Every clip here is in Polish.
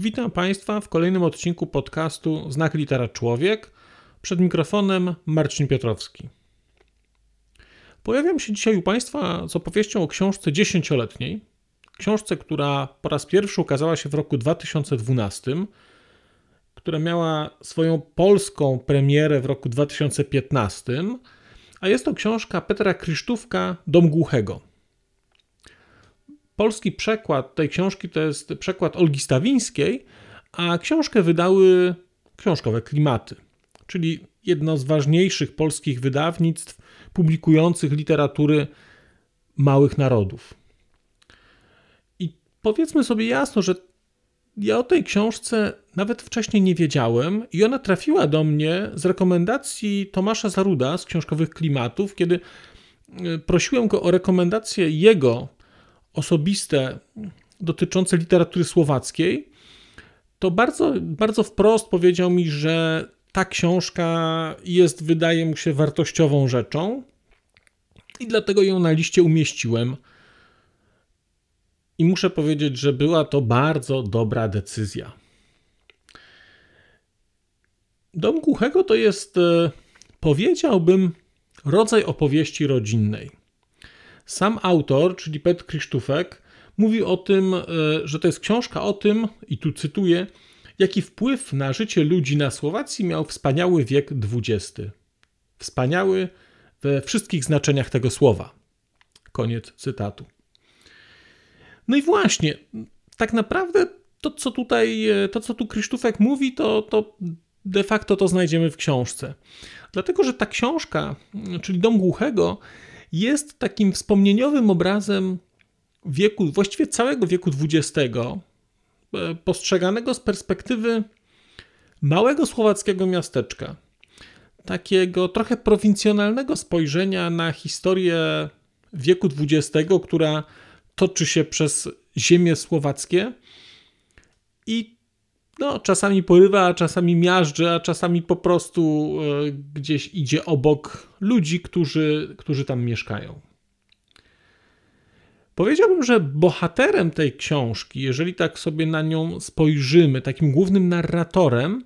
Witam Państwa w kolejnym odcinku podcastu Znak Litera Człowiek. Przed mikrofonem Marcin Piotrowski. Pojawiam się dzisiaj u Państwa z opowieścią o książce dziesięcioletniej, książce, która po raz pierwszy ukazała się w roku 2012, która miała swoją polską premierę w roku 2015, a jest to książka Petra Krysztówka Dom Głuchego. Polski przekład tej książki to jest przekład Olgi Stawińskiej, a książkę wydały książkowe klimaty, czyli jedno z ważniejszych polskich wydawnictw publikujących literatury małych narodów. Powiedzmy sobie jasno, że ja o tej książce nawet wcześniej nie wiedziałem i ona trafiła do mnie z rekomendacji Tomasza Zaruda z Książkowych Klimatów, kiedy e, prosiłem go o rekomendacje jego osobiste dotyczące literatury słowackiej, to bardzo, bardzo wprost powiedział mi, że ta książka jest, wydaje mu się, wartościową rzeczą i dlatego ją na liście umieściłem i muszę powiedzieć, że była to bardzo dobra decyzja. Dom Głuchego to jest, e, powiedziałbym, rodzaj opowieści rodzinnej. Sam autor, czyli Petr Krzysztofek, mówi o tym, e, że to jest książka o tym, i tu cytuję, jaki wpływ na życie ludzi na Słowacji miał wspaniały wiek XX. Wspaniały we wszystkich znaczeniach tego słowa. Koniec cytatu. No i właśnie, tak naprawdę to, co tutaj, e, to, co tu Krzysztofek mówi, to, to de facto to znajdziemy w książce. Dlatego, że ta książka, czyli Dom Głuchego, jest takim wspomnieniowym obrazem wieku, właściwie całego wieku XX, e, postrzeganego z perspektywy małego słowackiego miasteczka. Takiego trochę prowincjonalnego spojrzenia na historię wieku XX, która toczy się przez ziemię słowackie i no, czasami porywa, a czasami miażdży, a czasami po prostu e, gdzieś idzie obok ludzi, którzy, którzy tam mieszkają. Powiedziałbym, że bohaterem tej książki, jeżeli tak sobie na nią spojrzymy, takim głównym narratorem,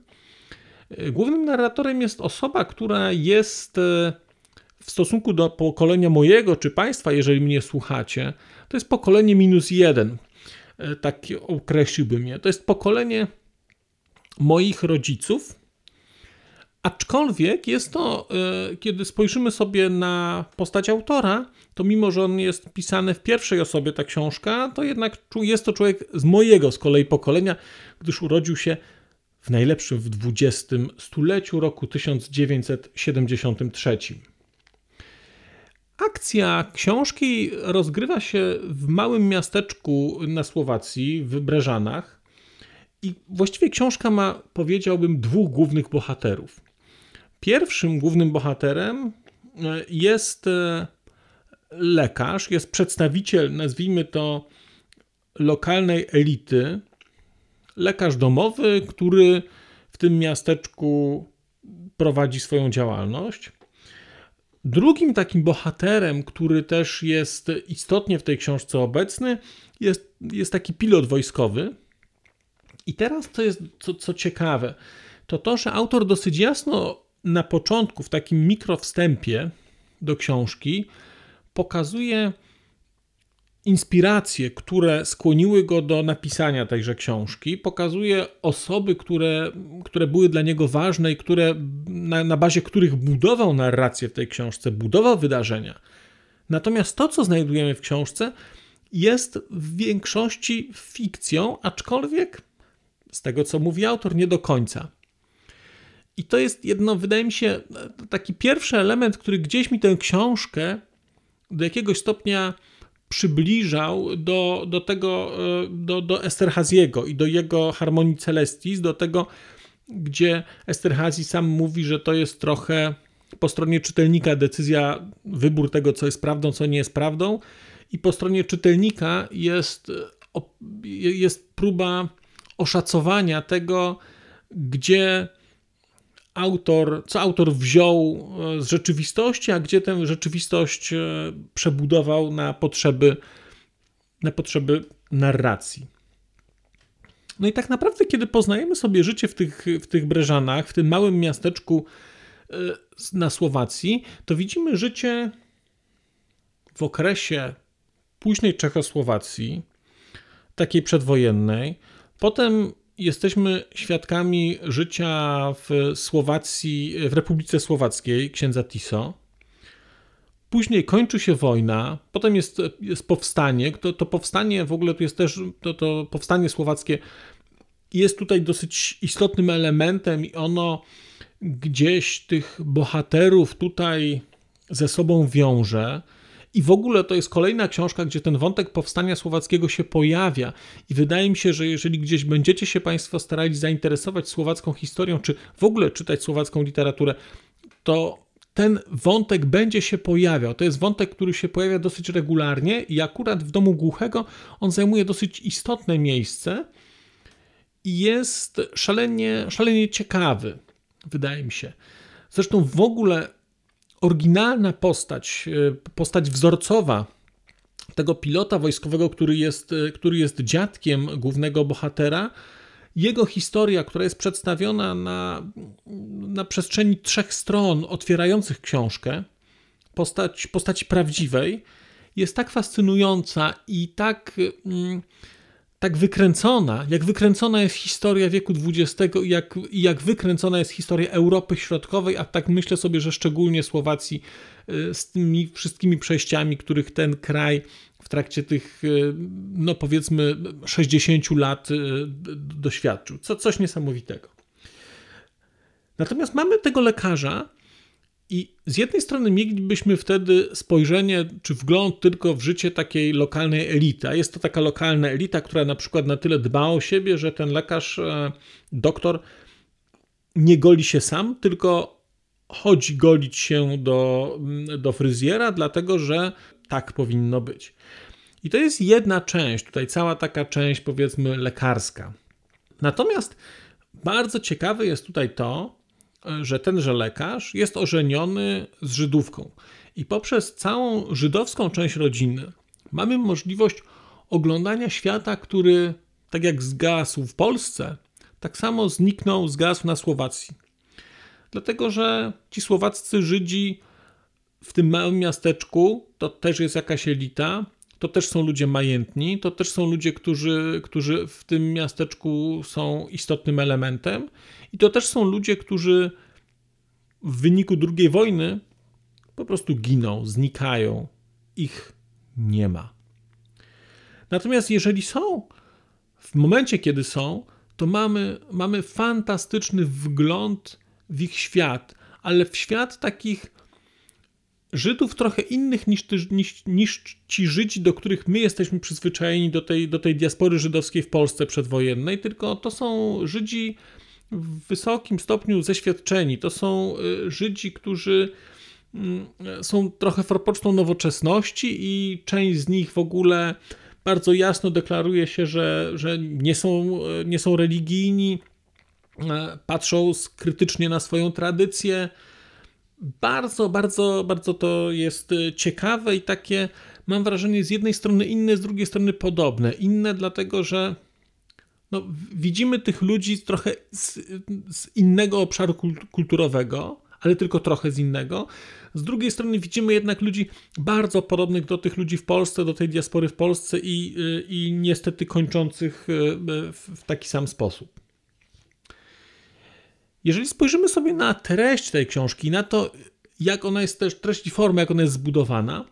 e, głównym narratorem jest osoba, która jest e, w stosunku do pokolenia mojego czy państwa, jeżeli mnie słuchacie, to jest pokolenie minus jeden. Tak określiłbym je. To jest pokolenie moich rodziców. Aczkolwiek jest to, e, kiedy spojrzymy sobie na postać autora, to mimo, że on jest pisany w pierwszej osobie, ta książka, to jednak jest to człowiek z mojego z kolei pokolenia, gdyż urodził się w najlepszym w XX stuleciu, roku 1973. Akcja książki rozgrywa się w małym miasteczku na Słowacji, w Breżanach. I właściwie książka ma, powiedziałbym, dwóch głównych bohaterów. Pierwszym głównym bohaterem e, jest e, lekarz, jest przedstawiciel, nazwijmy to, lokalnej elity, lekarz domowy, który w tym miasteczku prowadzi swoją działalność. Drugim takim bohaterem, który też jest istotnie w tej książce obecny, jest, jest taki pilot wojskowy. I teraz to jest co, co ciekawe, to to, że autor dosyć jasno na początku, w takim mikrowstępie do książki, pokazuje inspiracje, które skłoniły go do napisania tejże książki, pokazuje osoby, które, które były dla niego ważne i które, na, na bazie których budował narrację w tej książce, budował wydarzenia. Natomiast to, co znajdujemy w książce, jest w większości fikcją, aczkolwiek z tego, co mówi autor, nie do końca. I to jest jedno, wydaje mi się, taki pierwszy element, który gdzieś mi tę książkę do jakiegoś stopnia przybliżał do, do tego, e, do, do Esterhaziego i do jego harmonii Celestis, do tego, gdzie Esterhazy sam mówi, że to jest trochę po stronie czytelnika decyzja, wybór tego, co jest prawdą, co nie jest prawdą, i po stronie czytelnika jest, jest próba oszacowania tego, gdzie autor, co autor wziął e, z rzeczywistości, a gdzie tę rzeczywistość e, przebudował na potrzeby, na potrzeby narracji. No i tak naprawdę, kiedy poznajemy sobie życie w tych, w tych Breżanach, w tym małym miasteczku e, na Słowacji, to widzimy życie w okresie późnej Czechosłowacji, takiej przedwojennej. Potem jesteśmy świadkami życia w Słowacji, w Republice Słowackiej księdza Tiso. Później kończy się wojna, potem jest, jest powstanie. To, to powstanie w ogóle tu jest też, to, to powstanie słowackie jest tutaj dosyć istotnym elementem i ono gdzieś tych bohaterów tutaj ze sobą wiąże. I w ogóle to jest kolejna książka, gdzie ten wątek powstania słowackiego się pojawia. I wydaje mi się, że jeżeli gdzieś będziecie się Państwo starali zainteresować słowacką historią, czy w ogóle czytać słowacką literaturę, to ten wątek będzie się pojawiał. To jest wątek, który się pojawia dosyć regularnie i akurat w domu głuchego on zajmuje dosyć istotne miejsce i jest szalenie, szalenie ciekawy, wydaje mi się. Zresztą w ogóle oryginalna postać, e, postać wzorcowa tego pilota wojskowego, który jest, e, który jest dziadkiem głównego bohatera, jego historia, która jest przedstawiona na, na przestrzeni trzech stron otwierających książkę, postać, prawdziwej, jest tak fascynująca i tak. Mm, tak wykręcona, jak wykręcona jest historia wieku XX i jak, jak wykręcona jest historia Europy Środkowej, a tak myślę sobie, że szczególnie Słowacji y, z tymi wszystkimi przejściami, których ten kraj w trakcie tych, y, no powiedzmy, 60 lat y, doświadczył. Co, coś niesamowitego. Natomiast mamy tego lekarza, i z jednej strony mielibyśmy wtedy spojrzenie czy wgląd tylko w życie takiej lokalnej elity, a jest to taka lokalna elita, która na przykład na tyle dba o siebie, że ten lekarz, e, doktor nie goli się sam, tylko chodzi golić się do, do fryzjera, dlatego że tak powinno być. I to jest jedna część, tutaj cała taka część, powiedzmy, lekarska. Natomiast bardzo ciekawe jest tutaj to, że tenże lekarz jest ożeniony z Żydówką. I poprzez całą żydowską część rodziny mamy możliwość oglądania świata, który, tak jak zgasł w Polsce, tak samo zniknął, zgasł na Słowacji. Dlatego, że ci słowaccy Żydzi w tym małym miasteczku to też jest jakaś elita, to też są ludzie majętni, to też są ludzie, którzy, którzy w tym miasteczku są istotnym elementem, i to też są ludzie, którzy w wyniku II wojny po prostu giną, znikają, ich nie ma. Natomiast jeżeli są, w momencie kiedy są, to mamy, mamy fantastyczny wgląd w ich świat, ale w świat takich Żydów trochę innych niż, niż, niż ci Żydzi, do których my jesteśmy przyzwyczajeni do tej, do tej diaspory żydowskiej w Polsce przedwojennej, tylko to są Żydzi w wysokim stopniu zeświadczeni. To są y, Żydzi, którzy mm, są trochę forpocztą nowoczesności i część z nich w ogóle bardzo jasno deklaruje się, że, że nie, są, nie są religijni, patrzą krytycznie na swoją tradycję bardzo, bardzo, bardzo to jest e, ciekawe i takie, mam wrażenie, z jednej strony inne, z drugiej strony podobne. Inne dlatego, że no, widzimy tych ludzi trochę z, z innego obszaru kulturowego, ale tylko trochę z innego. Z drugiej strony widzimy jednak ludzi bardzo podobnych do tych ludzi w Polsce, do tej diaspory w Polsce i, e, i niestety kończących e, w taki sam sposób. Jeżeli spojrzymy sobie na treść tej książki, na to, jak ona jest też, treść i forma, jak ona jest zbudowana,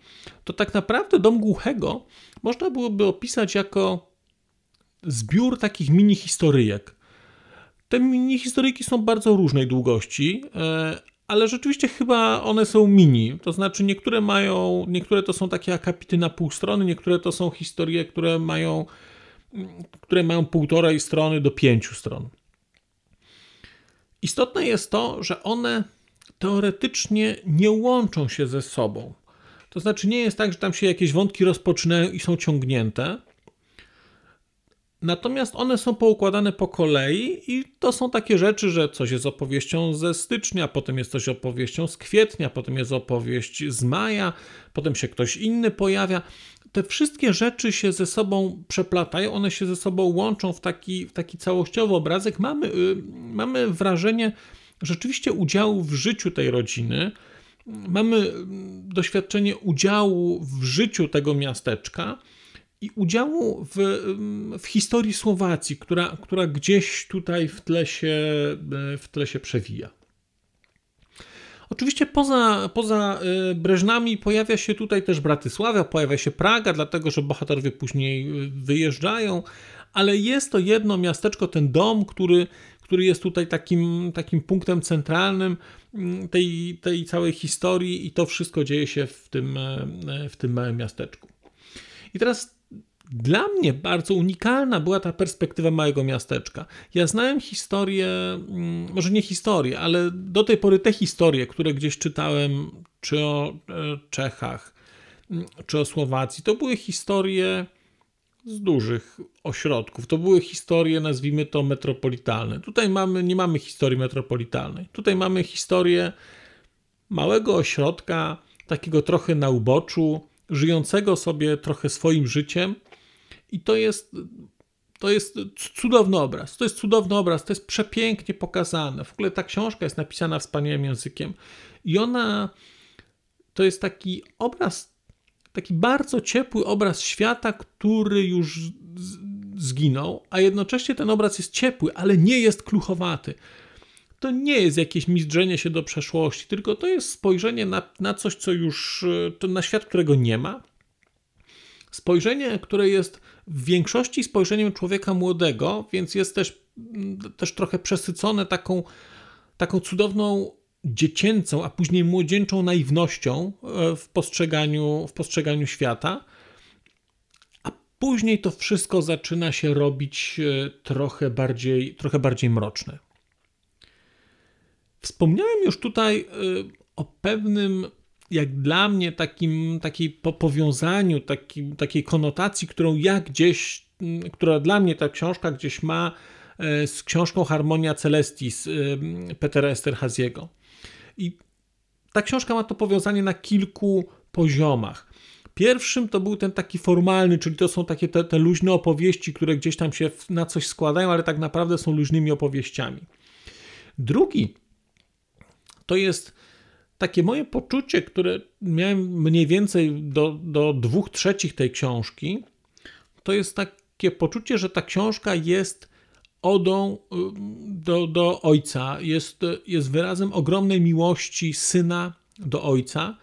to tak naprawdę Dom Głuchego można byłoby opisać jako zbiór takich mini historyjek. Te mini historyjki są bardzo różnej długości, e, ale rzeczywiście chyba one są mini. To znaczy niektóre mają, niektóre to są takie akapity na pół strony, niektóre to są historie, które mają, które mają półtorej strony do pięciu stron. Istotne jest to, że one teoretycznie nie łączą się ze sobą. To znaczy, nie jest tak, że tam się jakieś wątki rozpoczynają i są ciągnięte. Natomiast one są poukładane po kolei i to są takie rzeczy, że coś jest opowieścią ze stycznia, potem jest coś opowieścią z kwietnia, potem jest opowieść z maja, potem się ktoś inny pojawia. Te wszystkie rzeczy się ze sobą przeplatają, one się ze sobą łączą w taki, w taki całościowy obrazek. Mamy, y, mamy wrażenie rzeczywiście udziału w życiu tej rodziny, mamy mm, doświadczenie udziału w życiu tego miasteczka i udziału w, mm, w historii Słowacji, która, która gdzieś tutaj w tle, się, w tle się przewija. Oczywiście poza, poza y, Breżnami pojawia się tutaj też Bratysławia, pojawia się Praga, dlatego że bohaterowie później y, wyjeżdżają, ale jest to jedno miasteczko, ten dom, który, który jest tutaj takim, takim punktem centralnym mm, tej, tej całej historii i to wszystko dzieje się w tym, e, w tym małym miasteczku. I teraz dla mnie bardzo unikalna była ta perspektywa małego miasteczka. Ja znałem historię, mm, może nie historię, ale do tej pory te historie, które gdzieś czytałem, czy o e, Czechach, mm, czy o Słowacji, to były historie z dużych ośrodków. To były historie, nazwijmy to metropolitalne. Tutaj mamy, nie mamy historii metropolitalnej. Tutaj mamy historię małego ośrodka, takiego trochę na uboczu, żyjącego sobie trochę swoim życiem. I to jest, to jest cudowny obraz. To jest cudowny obraz, to jest przepięknie pokazane. W ogóle ta książka jest napisana wspaniałym językiem. I ona to jest taki obraz taki bardzo ciepły obraz świata, który już zginął, a jednocześnie ten obraz jest ciepły, ale nie jest kluchowaty. To nie jest jakieś mizdrzenie się do przeszłości, tylko to jest spojrzenie na, na coś, co już, na świat, którego nie ma. Spojrzenie, które jest w większości spojrzeniem człowieka młodego, więc jest też, też trochę przesycone taką, taką cudowną dziecięcą, a później młodzieńczą naiwnością e, w postrzeganiu, w postrzeganiu świata, a później to wszystko zaczyna się robić e, trochę bardziej, trochę bardziej mroczne. Wspomniałem już tutaj e, o pewnym, jak dla mnie, takim, takiej powiązaniu, takim, takiej konotacji, którą ja gdzieś, która dla mnie ta książka gdzieś ma z książką Harmonia Celestis Petera Esterhazyego. I ta książka ma to powiązanie na kilku poziomach. Pierwszym to był ten taki formalny, czyli to są takie te, te luźne opowieści, które gdzieś tam się na coś składają, ale tak naprawdę są luźnymi opowieściami. Drugi to jest takie moje poczucie, które miałem mniej więcej do, do dwóch trzecich tej książki. To jest takie poczucie, że ta książka jest odą y, do, do ojca, jest, jest wyrazem ogromnej miłości syna do ojca,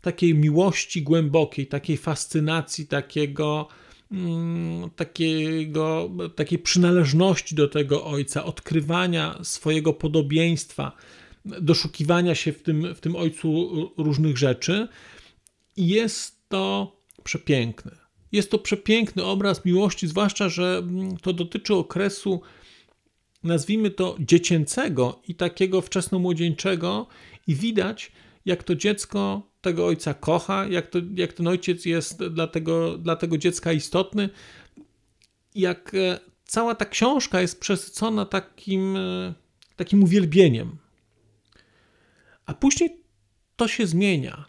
takiej miłości głębokiej, takiej fascynacji, takiego, mm, takiego, takiej przynależności do tego ojca, odkrywania swojego podobieństwa, doszukiwania się w tym, w tym ojcu różnych rzeczy. I jest to przepiękne. Jest to przepiękny obraz miłości, zwłaszcza, że mm, to dotyczy okresu, nazwijmy to dziecięcego i takiego wczesnomłodzieńczego, i widać, jak to dziecko tego ojca kocha, jak, to, jak ten ojciec jest dla tego, dla tego dziecka istotny, jak e, cała ta książka jest przesycona takim, e, takim uwielbieniem. A później to się zmienia.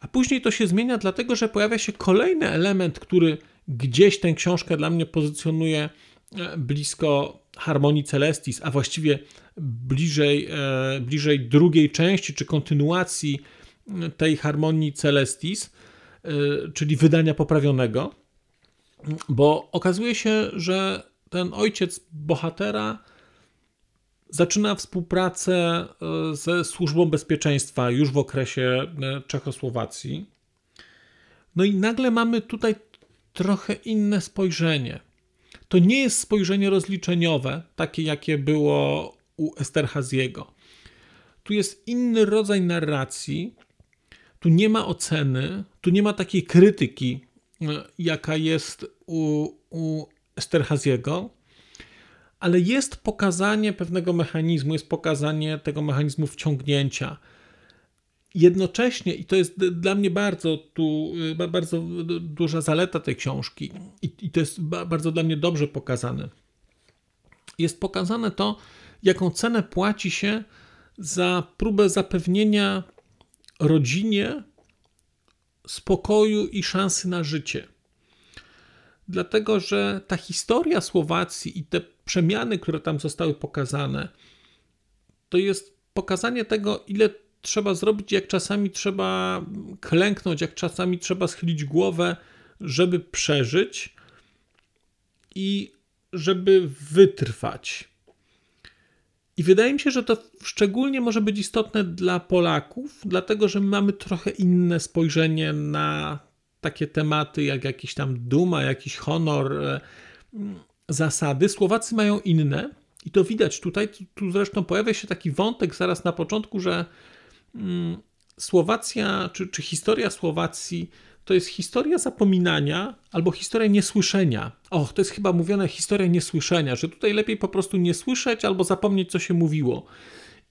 A później to się zmienia, dlatego że pojawia się kolejny element, który gdzieś tę książkę dla mnie pozycjonuje e, blisko harmonii Celestis, a właściwie bliżej, e, bliżej drugiej części czy kontynuacji tej harmonii Celestis, e, czyli wydania poprawionego, bo okazuje się, że ten ojciec bohatera zaczyna współpracę e, ze służbą bezpieczeństwa już w okresie e, Czechosłowacji. No i nagle mamy tutaj trochę inne spojrzenie. To nie jest spojrzenie rozliczeniowe, takie jakie było u Esterhazyego. Tu jest inny rodzaj narracji, tu nie ma oceny, tu nie ma takiej krytyki, e, jaka jest u, u Esterhazyego, ale jest pokazanie pewnego mechanizmu, jest pokazanie tego mechanizmu wciągnięcia. Jednocześnie, i to jest dla mnie bardzo, tu, bardzo duża zaleta tej książki, i, i to jest bardzo dla mnie dobrze pokazane, jest pokazane to, jaką cenę płaci się za próbę zapewnienia rodzinie spokoju i szansy na życie. Dlatego, że ta historia Słowacji i te przemiany, które tam zostały pokazane, to jest pokazanie tego, ile trzeba zrobić, jak czasami trzeba klęknąć, jak czasami trzeba schylić głowę, żeby przeżyć i żeby wytrwać. I wydaje mi się, że to szczególnie może być istotne dla Polaków, dlatego że mamy trochę inne spojrzenie na takie tematy jak jakiś tam duma, jakiś honor, e, zasady. Słowacy mają inne i to widać tutaj. Tu zresztą pojawia się taki wątek zaraz na początku, że mm, Słowacja, czy, czy historia Słowacji to jest historia zapominania albo historia niesłyszenia. Och, to jest chyba mówione historia niesłyszenia, że tutaj lepiej po prostu nie słyszeć albo zapomnieć, co się mówiło.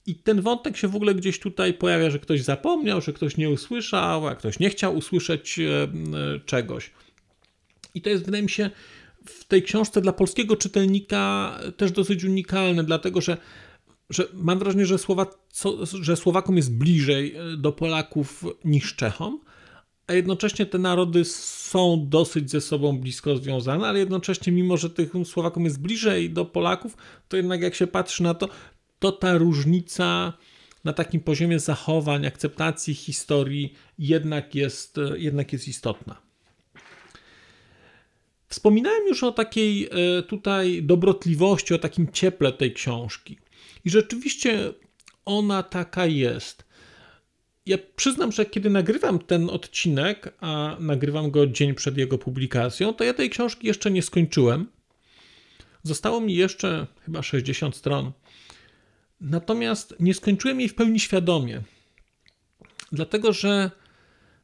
I ten wątek się w ogóle gdzieś tutaj pojawia, że ktoś zapomniał, że ktoś nie usłyszał, a ktoś nie chciał usłyszeć e, e, czegoś. I to jest, wydaje mi się, w tej książce dla polskiego czytelnika też dosyć unikalne, dlatego że, że mam wrażenie, że, Słowa, że Słowakom jest bliżej e, do Polaków niż Czechom a jednocześnie te narody są dosyć ze sobą blisko związane, ale jednocześnie, mimo że tych Słowakom jest bliżej do Polaków, to jednak jak się patrzy na to, to ta różnica na takim poziomie zachowań, akceptacji historii jednak jest, jednak jest istotna. Wspominałem już o takiej e, tutaj dobrotliwości, o takim cieple tej książki. I rzeczywiście ona taka jest ja przyznam, że kiedy nagrywam ten odcinek, a nagrywam go dzień przed jego publikacją, to ja tej książki jeszcze nie skończyłem. Zostało mi jeszcze chyba 60 stron. Natomiast nie skończyłem jej w pełni świadomie. Dlatego, że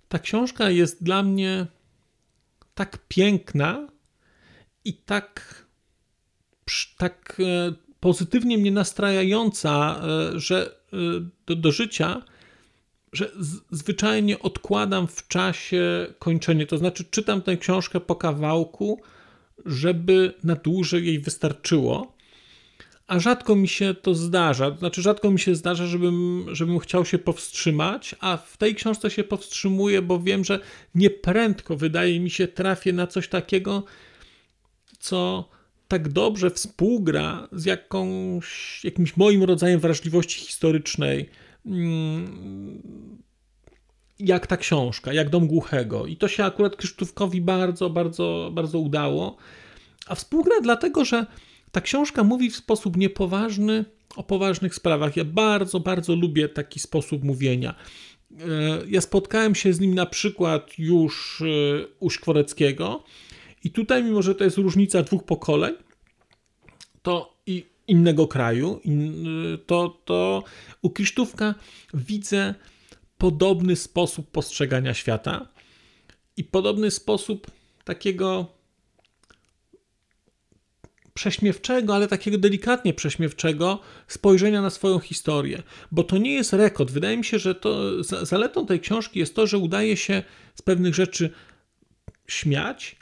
ta książka jest dla mnie tak piękna i tak, tak e, pozytywnie mnie nastrajająca, e, że e, do, do życia, że zwyczajnie odkładam w czasie kończenie. To znaczy, czytam tę książkę po kawałku, żeby na dłużej jej wystarczyło. A rzadko mi się to zdarza. Znaczy, rzadko mi się zdarza, żebym, żebym chciał się powstrzymać, a w tej książce się powstrzymuję, bo wiem, że nieprędko wydaje mi się trafię na coś takiego, co tak dobrze współgra z jakąś, jakimś moim rodzajem wrażliwości historycznej Mm, jak ta książka, jak Dom Głuchego. I to się akurat Krzysztofkowi bardzo, bardzo, bardzo udało. A współgra dlatego, że ta książka mówi w sposób niepoważny o poważnych sprawach. Ja bardzo, bardzo lubię taki sposób mówienia. E, ja spotkałem się z nim na przykład już e, u Szkworeckiego i tutaj, mimo że to jest różnica dwóch pokoleń, to i innego kraju, to, to u Krzysztówka widzę podobny sposób postrzegania świata i podobny sposób takiego prześmiewczego, ale takiego delikatnie prześmiewczego spojrzenia na swoją historię. Bo to nie jest rekord. Wydaje mi się, że to zaletą tej książki jest to, że udaje się z pewnych rzeczy śmiać,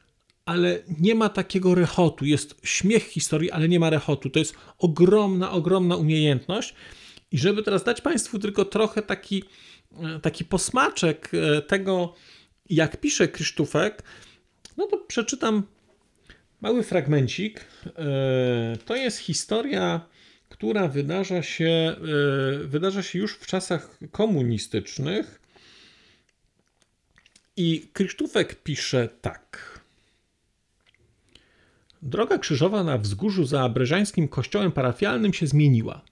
ale nie ma takiego rechotu. Jest śmiech historii, ale nie ma rechotu. To jest ogromna, ogromna umiejętność. I żeby teraz dać Państwu tylko trochę taki, e, taki posmaczek e, tego, jak pisze Krzysztofek, no to przeczytam mały fragmencik. E, to jest historia, która wydarza się, wydarza się już w czasach komunistycznych. I Krzysztofek pisze tak. Droga krzyżowa na wzgórzu za breżańskim kościołem parafialnym się zmieniła.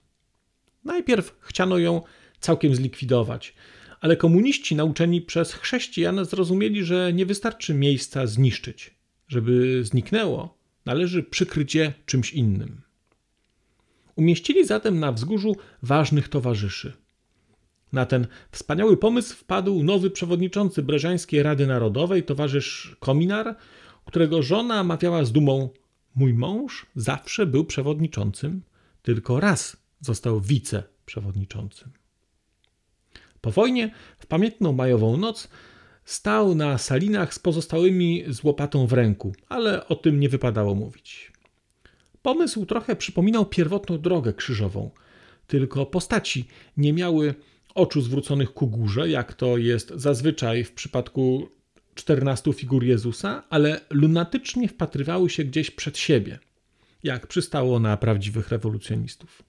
Najpierw chciano ją całkiem zlikwidować, ale komuniści nauczeni przez chrześcijan zrozumieli, że nie wystarczy miejsca zniszczyć. Żeby zniknęło, należy przykryć je czymś innym. Umieścili zatem na wzgórzu ważnych towarzyszy. Na ten wspaniały pomysł wpadł nowy przewodniczący Breżańskiej Rady Narodowej, towarzysz Kominar, którego żona mawiała z dumą Mój mąż zawsze był przewodniczącym, tylko raz został wiceprzewodniczącym. Po wojnie, w pamiętną majową noc, stał na salinach z pozostałymi z łopatą w ręku, ale o tym nie wypadało mówić. Pomysł trochę przypominał pierwotną drogę krzyżową, tylko postaci nie miały oczu zwróconych ku górze, jak to jest zazwyczaj w przypadku czternastu figur Jezusa, ale lunatycznie wpatrywały się gdzieś przed siebie, jak przystało na prawdziwych rewolucjonistów.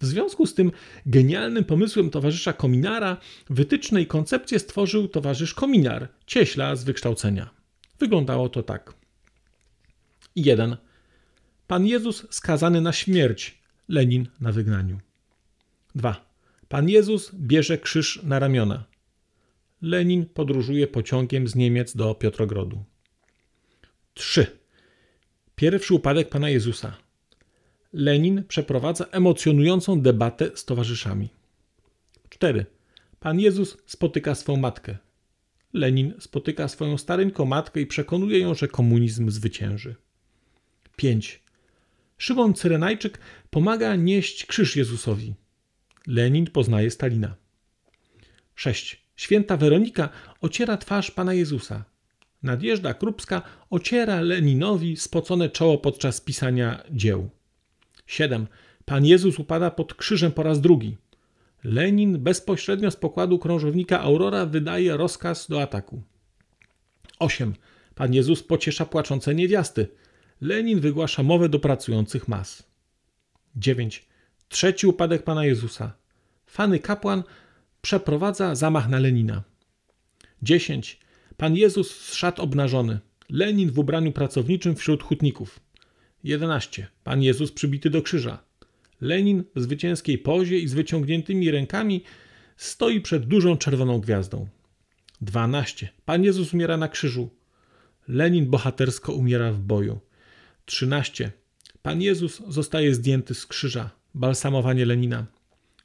W związku z tym genialnym pomysłem towarzysza Kominara wytyczne i koncepcję stworzył towarzysz Kominar, cieśla z wykształcenia. Wyglądało to tak. 1. Pan Jezus skazany na śmierć, Lenin na wygnaniu. 2. Pan Jezus bierze krzyż na ramiona. Lenin podróżuje pociągiem z Niemiec do Piotrogrodu. 3. Pierwszy upadek Pana Jezusa. Lenin przeprowadza emocjonującą debatę z towarzyszami. 4. Pan Jezus spotyka swą matkę. Lenin spotyka swoją stareńką matkę i przekonuje ją, że komunizm zwycięży. 5. Szymon Cyrenajczyk pomaga nieść krzyż Jezusowi. Lenin poznaje Stalina. 6. Święta Weronika ociera twarz Pana Jezusa. Nadjeżdża Krupska ociera Leninowi spocone czoło podczas pisania dzieł. 7. Pan Jezus upada pod krzyżem po raz drugi. Lenin bezpośrednio z pokładu krążownika Aurora wydaje rozkaz do ataku. 8. Pan Jezus pociesza płaczące niewiasty. Lenin wygłasza mowę do pracujących mas. 9. Trzeci upadek Pana Jezusa. Fany kapłan przeprowadza zamach na Lenina. 10. Pan Jezus z szat obnażony. Lenin w ubraniu pracowniczym wśród hutników. 11. Pan Jezus przybity do krzyża. Lenin w zwycięskiej pozie i z wyciągniętymi rękami stoi przed dużą czerwoną gwiazdą. 12. Pan Jezus umiera na krzyżu. Lenin bohatersko umiera w boju. 13. Pan Jezus zostaje zdjęty z krzyża. Balsamowanie Lenina.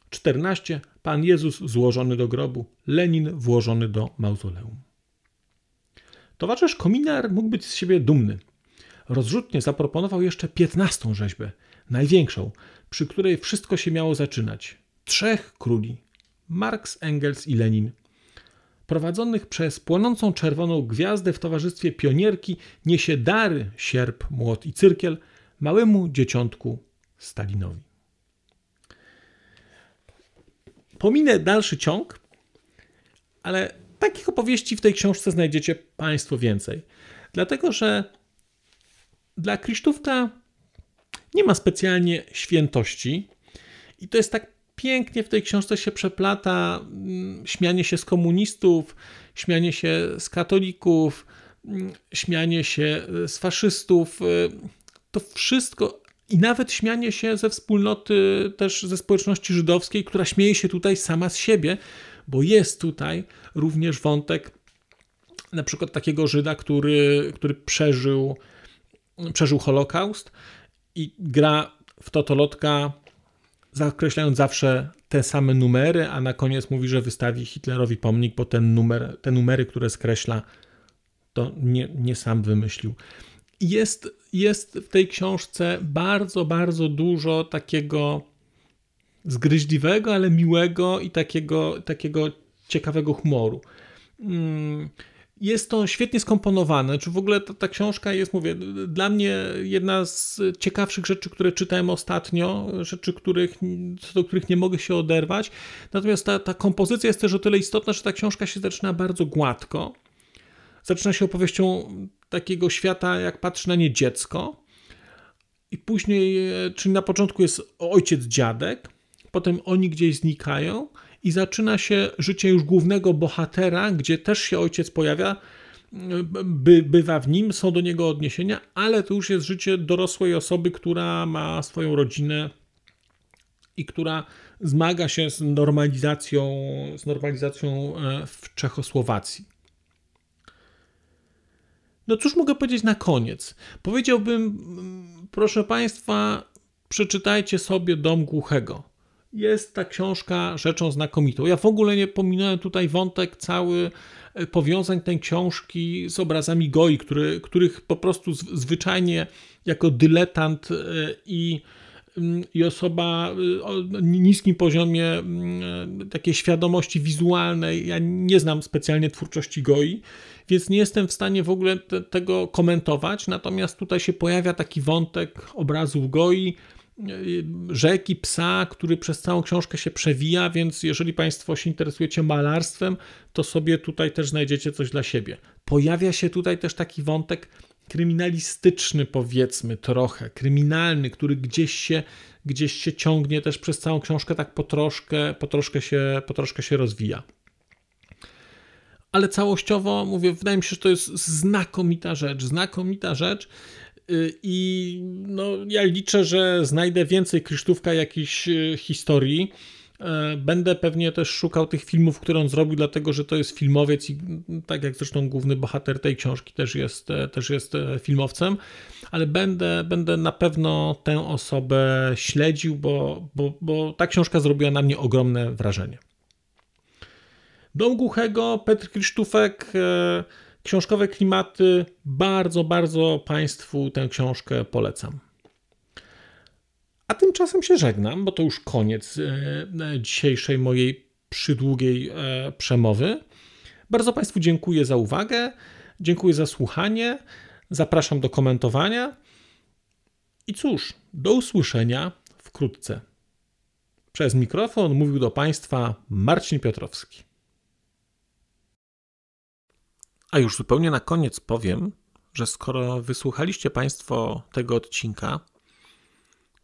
14. Pan Jezus złożony do grobu. Lenin włożony do mauzoleum. Towarzysz Kominar mógł być z siebie dumny. Rozrzutnie zaproponował jeszcze piętnastą rzeźbę, największą, przy której wszystko się miało zaczynać. Trzech króli Marx, Engels i Lenin. Prowadzonych przez płonącą czerwoną gwiazdę w towarzystwie pionierki niesie dary, sierp, młot i cyrkiel małemu dzieciątku Stalinowi. Pominę dalszy ciąg, ale takich opowieści w tej książce znajdziecie Państwo więcej. Dlatego, że dla Krzysztofka nie ma specjalnie świętości i to jest tak pięknie w tej książce się przeplata mm, śmianie się z komunistów, śmianie się z katolików, mm, śmianie się e, z faszystów. E, to wszystko i nawet śmianie się ze wspólnoty, też ze społeczności żydowskiej, która śmieje się tutaj sama z siebie, bo jest tutaj również wątek na przykład takiego Żyda, który, który przeżył przeżył Holokaust i gra w Totolotka zakreślając zawsze te same numery, a na koniec mówi, że wystawi Hitlerowi pomnik, bo ten numer, te numery, które skreśla, to nie, nie sam wymyślił. Jest, jest w tej książce bardzo, bardzo dużo takiego zgryźliwego, ale miłego i takiego, takiego ciekawego humoru. Hmm jest to świetnie skomponowane. Czy w ogóle ta, ta, książka jest, mówię, dla mnie jedna z ciekawszych rzeczy, które czytałem ostatnio, rzeczy, których, do których nie mogę się oderwać. Natomiast ta, ta kompozycja jest też o tyle istotna, że ta książka się zaczyna bardzo gładko. Zaczyna się opowieścią takiego świata, jak patrzy na nie dziecko. I później, czyli na początku jest ojciec, dziadek, potem oni gdzieś znikają i zaczyna się życie już głównego bohatera, gdzie też się ojciec pojawia, by, bywa w nim, są do niego odniesienia, ale to już jest życie dorosłej osoby, która ma swoją rodzinę i która zmaga się z normalizacją, z normalizacją e, w Czechosłowacji. No cóż mogę powiedzieć na koniec? Powiedziałbym, proszę Państwa, przeczytajcie sobie Dom Głuchego jest ta książka rzeczą znakomitą. Ja w ogóle nie pominąłem tutaj wątek cały e, powiązań tej książki z obrazami Goi, który, których po prostu zwyczajnie jako dyletant e, i mm, i osoba y, o niskim poziomie mm, takiej świadomości wizualnej. Ja nie znam specjalnie twórczości Goi, więc nie jestem w stanie w ogóle te, tego komentować. Natomiast tutaj się pojawia taki wątek obrazów Goi, y, rzeki, psa, który przez całą książkę się przewija, więc jeżeli Państwo się interesujecie malarstwem, to sobie tutaj też znajdziecie coś dla siebie. Pojawia się tutaj też taki wątek kryminalistyczny, powiedzmy trochę, kryminalny, który gdzieś się, gdzieś się ciągnie też przez całą książkę, tak po troszkę, po troszkę, się, po troszkę się rozwija. Ale całościowo mówię, wydaje mi się, że to jest znakomita rzecz, znakomita rzecz. Y, I no, ja liczę, że znajdę więcej Krzysztówka jakichś y, historii będę pewnie też szukał tych filmów, które on zrobił, dlatego że to jest filmowiec i tak jak zresztą główny bohater tej książki też jest, e, też jest e, filmowcem, ale będę, będę na pewno tę osobę śledził, bo, bo, bo ta książka zrobiła na mnie ogromne wrażenie. Dom Głuchego, Petr Krzysztofek, książkowe klimaty. Bardzo, bardzo Państwu tę książkę polecam. A tymczasem się żegnam, bo to już koniec e, dzisiejszej mojej przydługiej e, przemowy. Bardzo Państwu dziękuję za uwagę, dziękuję za słuchanie, zapraszam do komentowania. I cóż, do usłyszenia wkrótce. Przez mikrofon mówił do Państwa Marcin Piotrowski. A już zupełnie na koniec powiem, że skoro wysłuchaliście Państwo tego odcinka,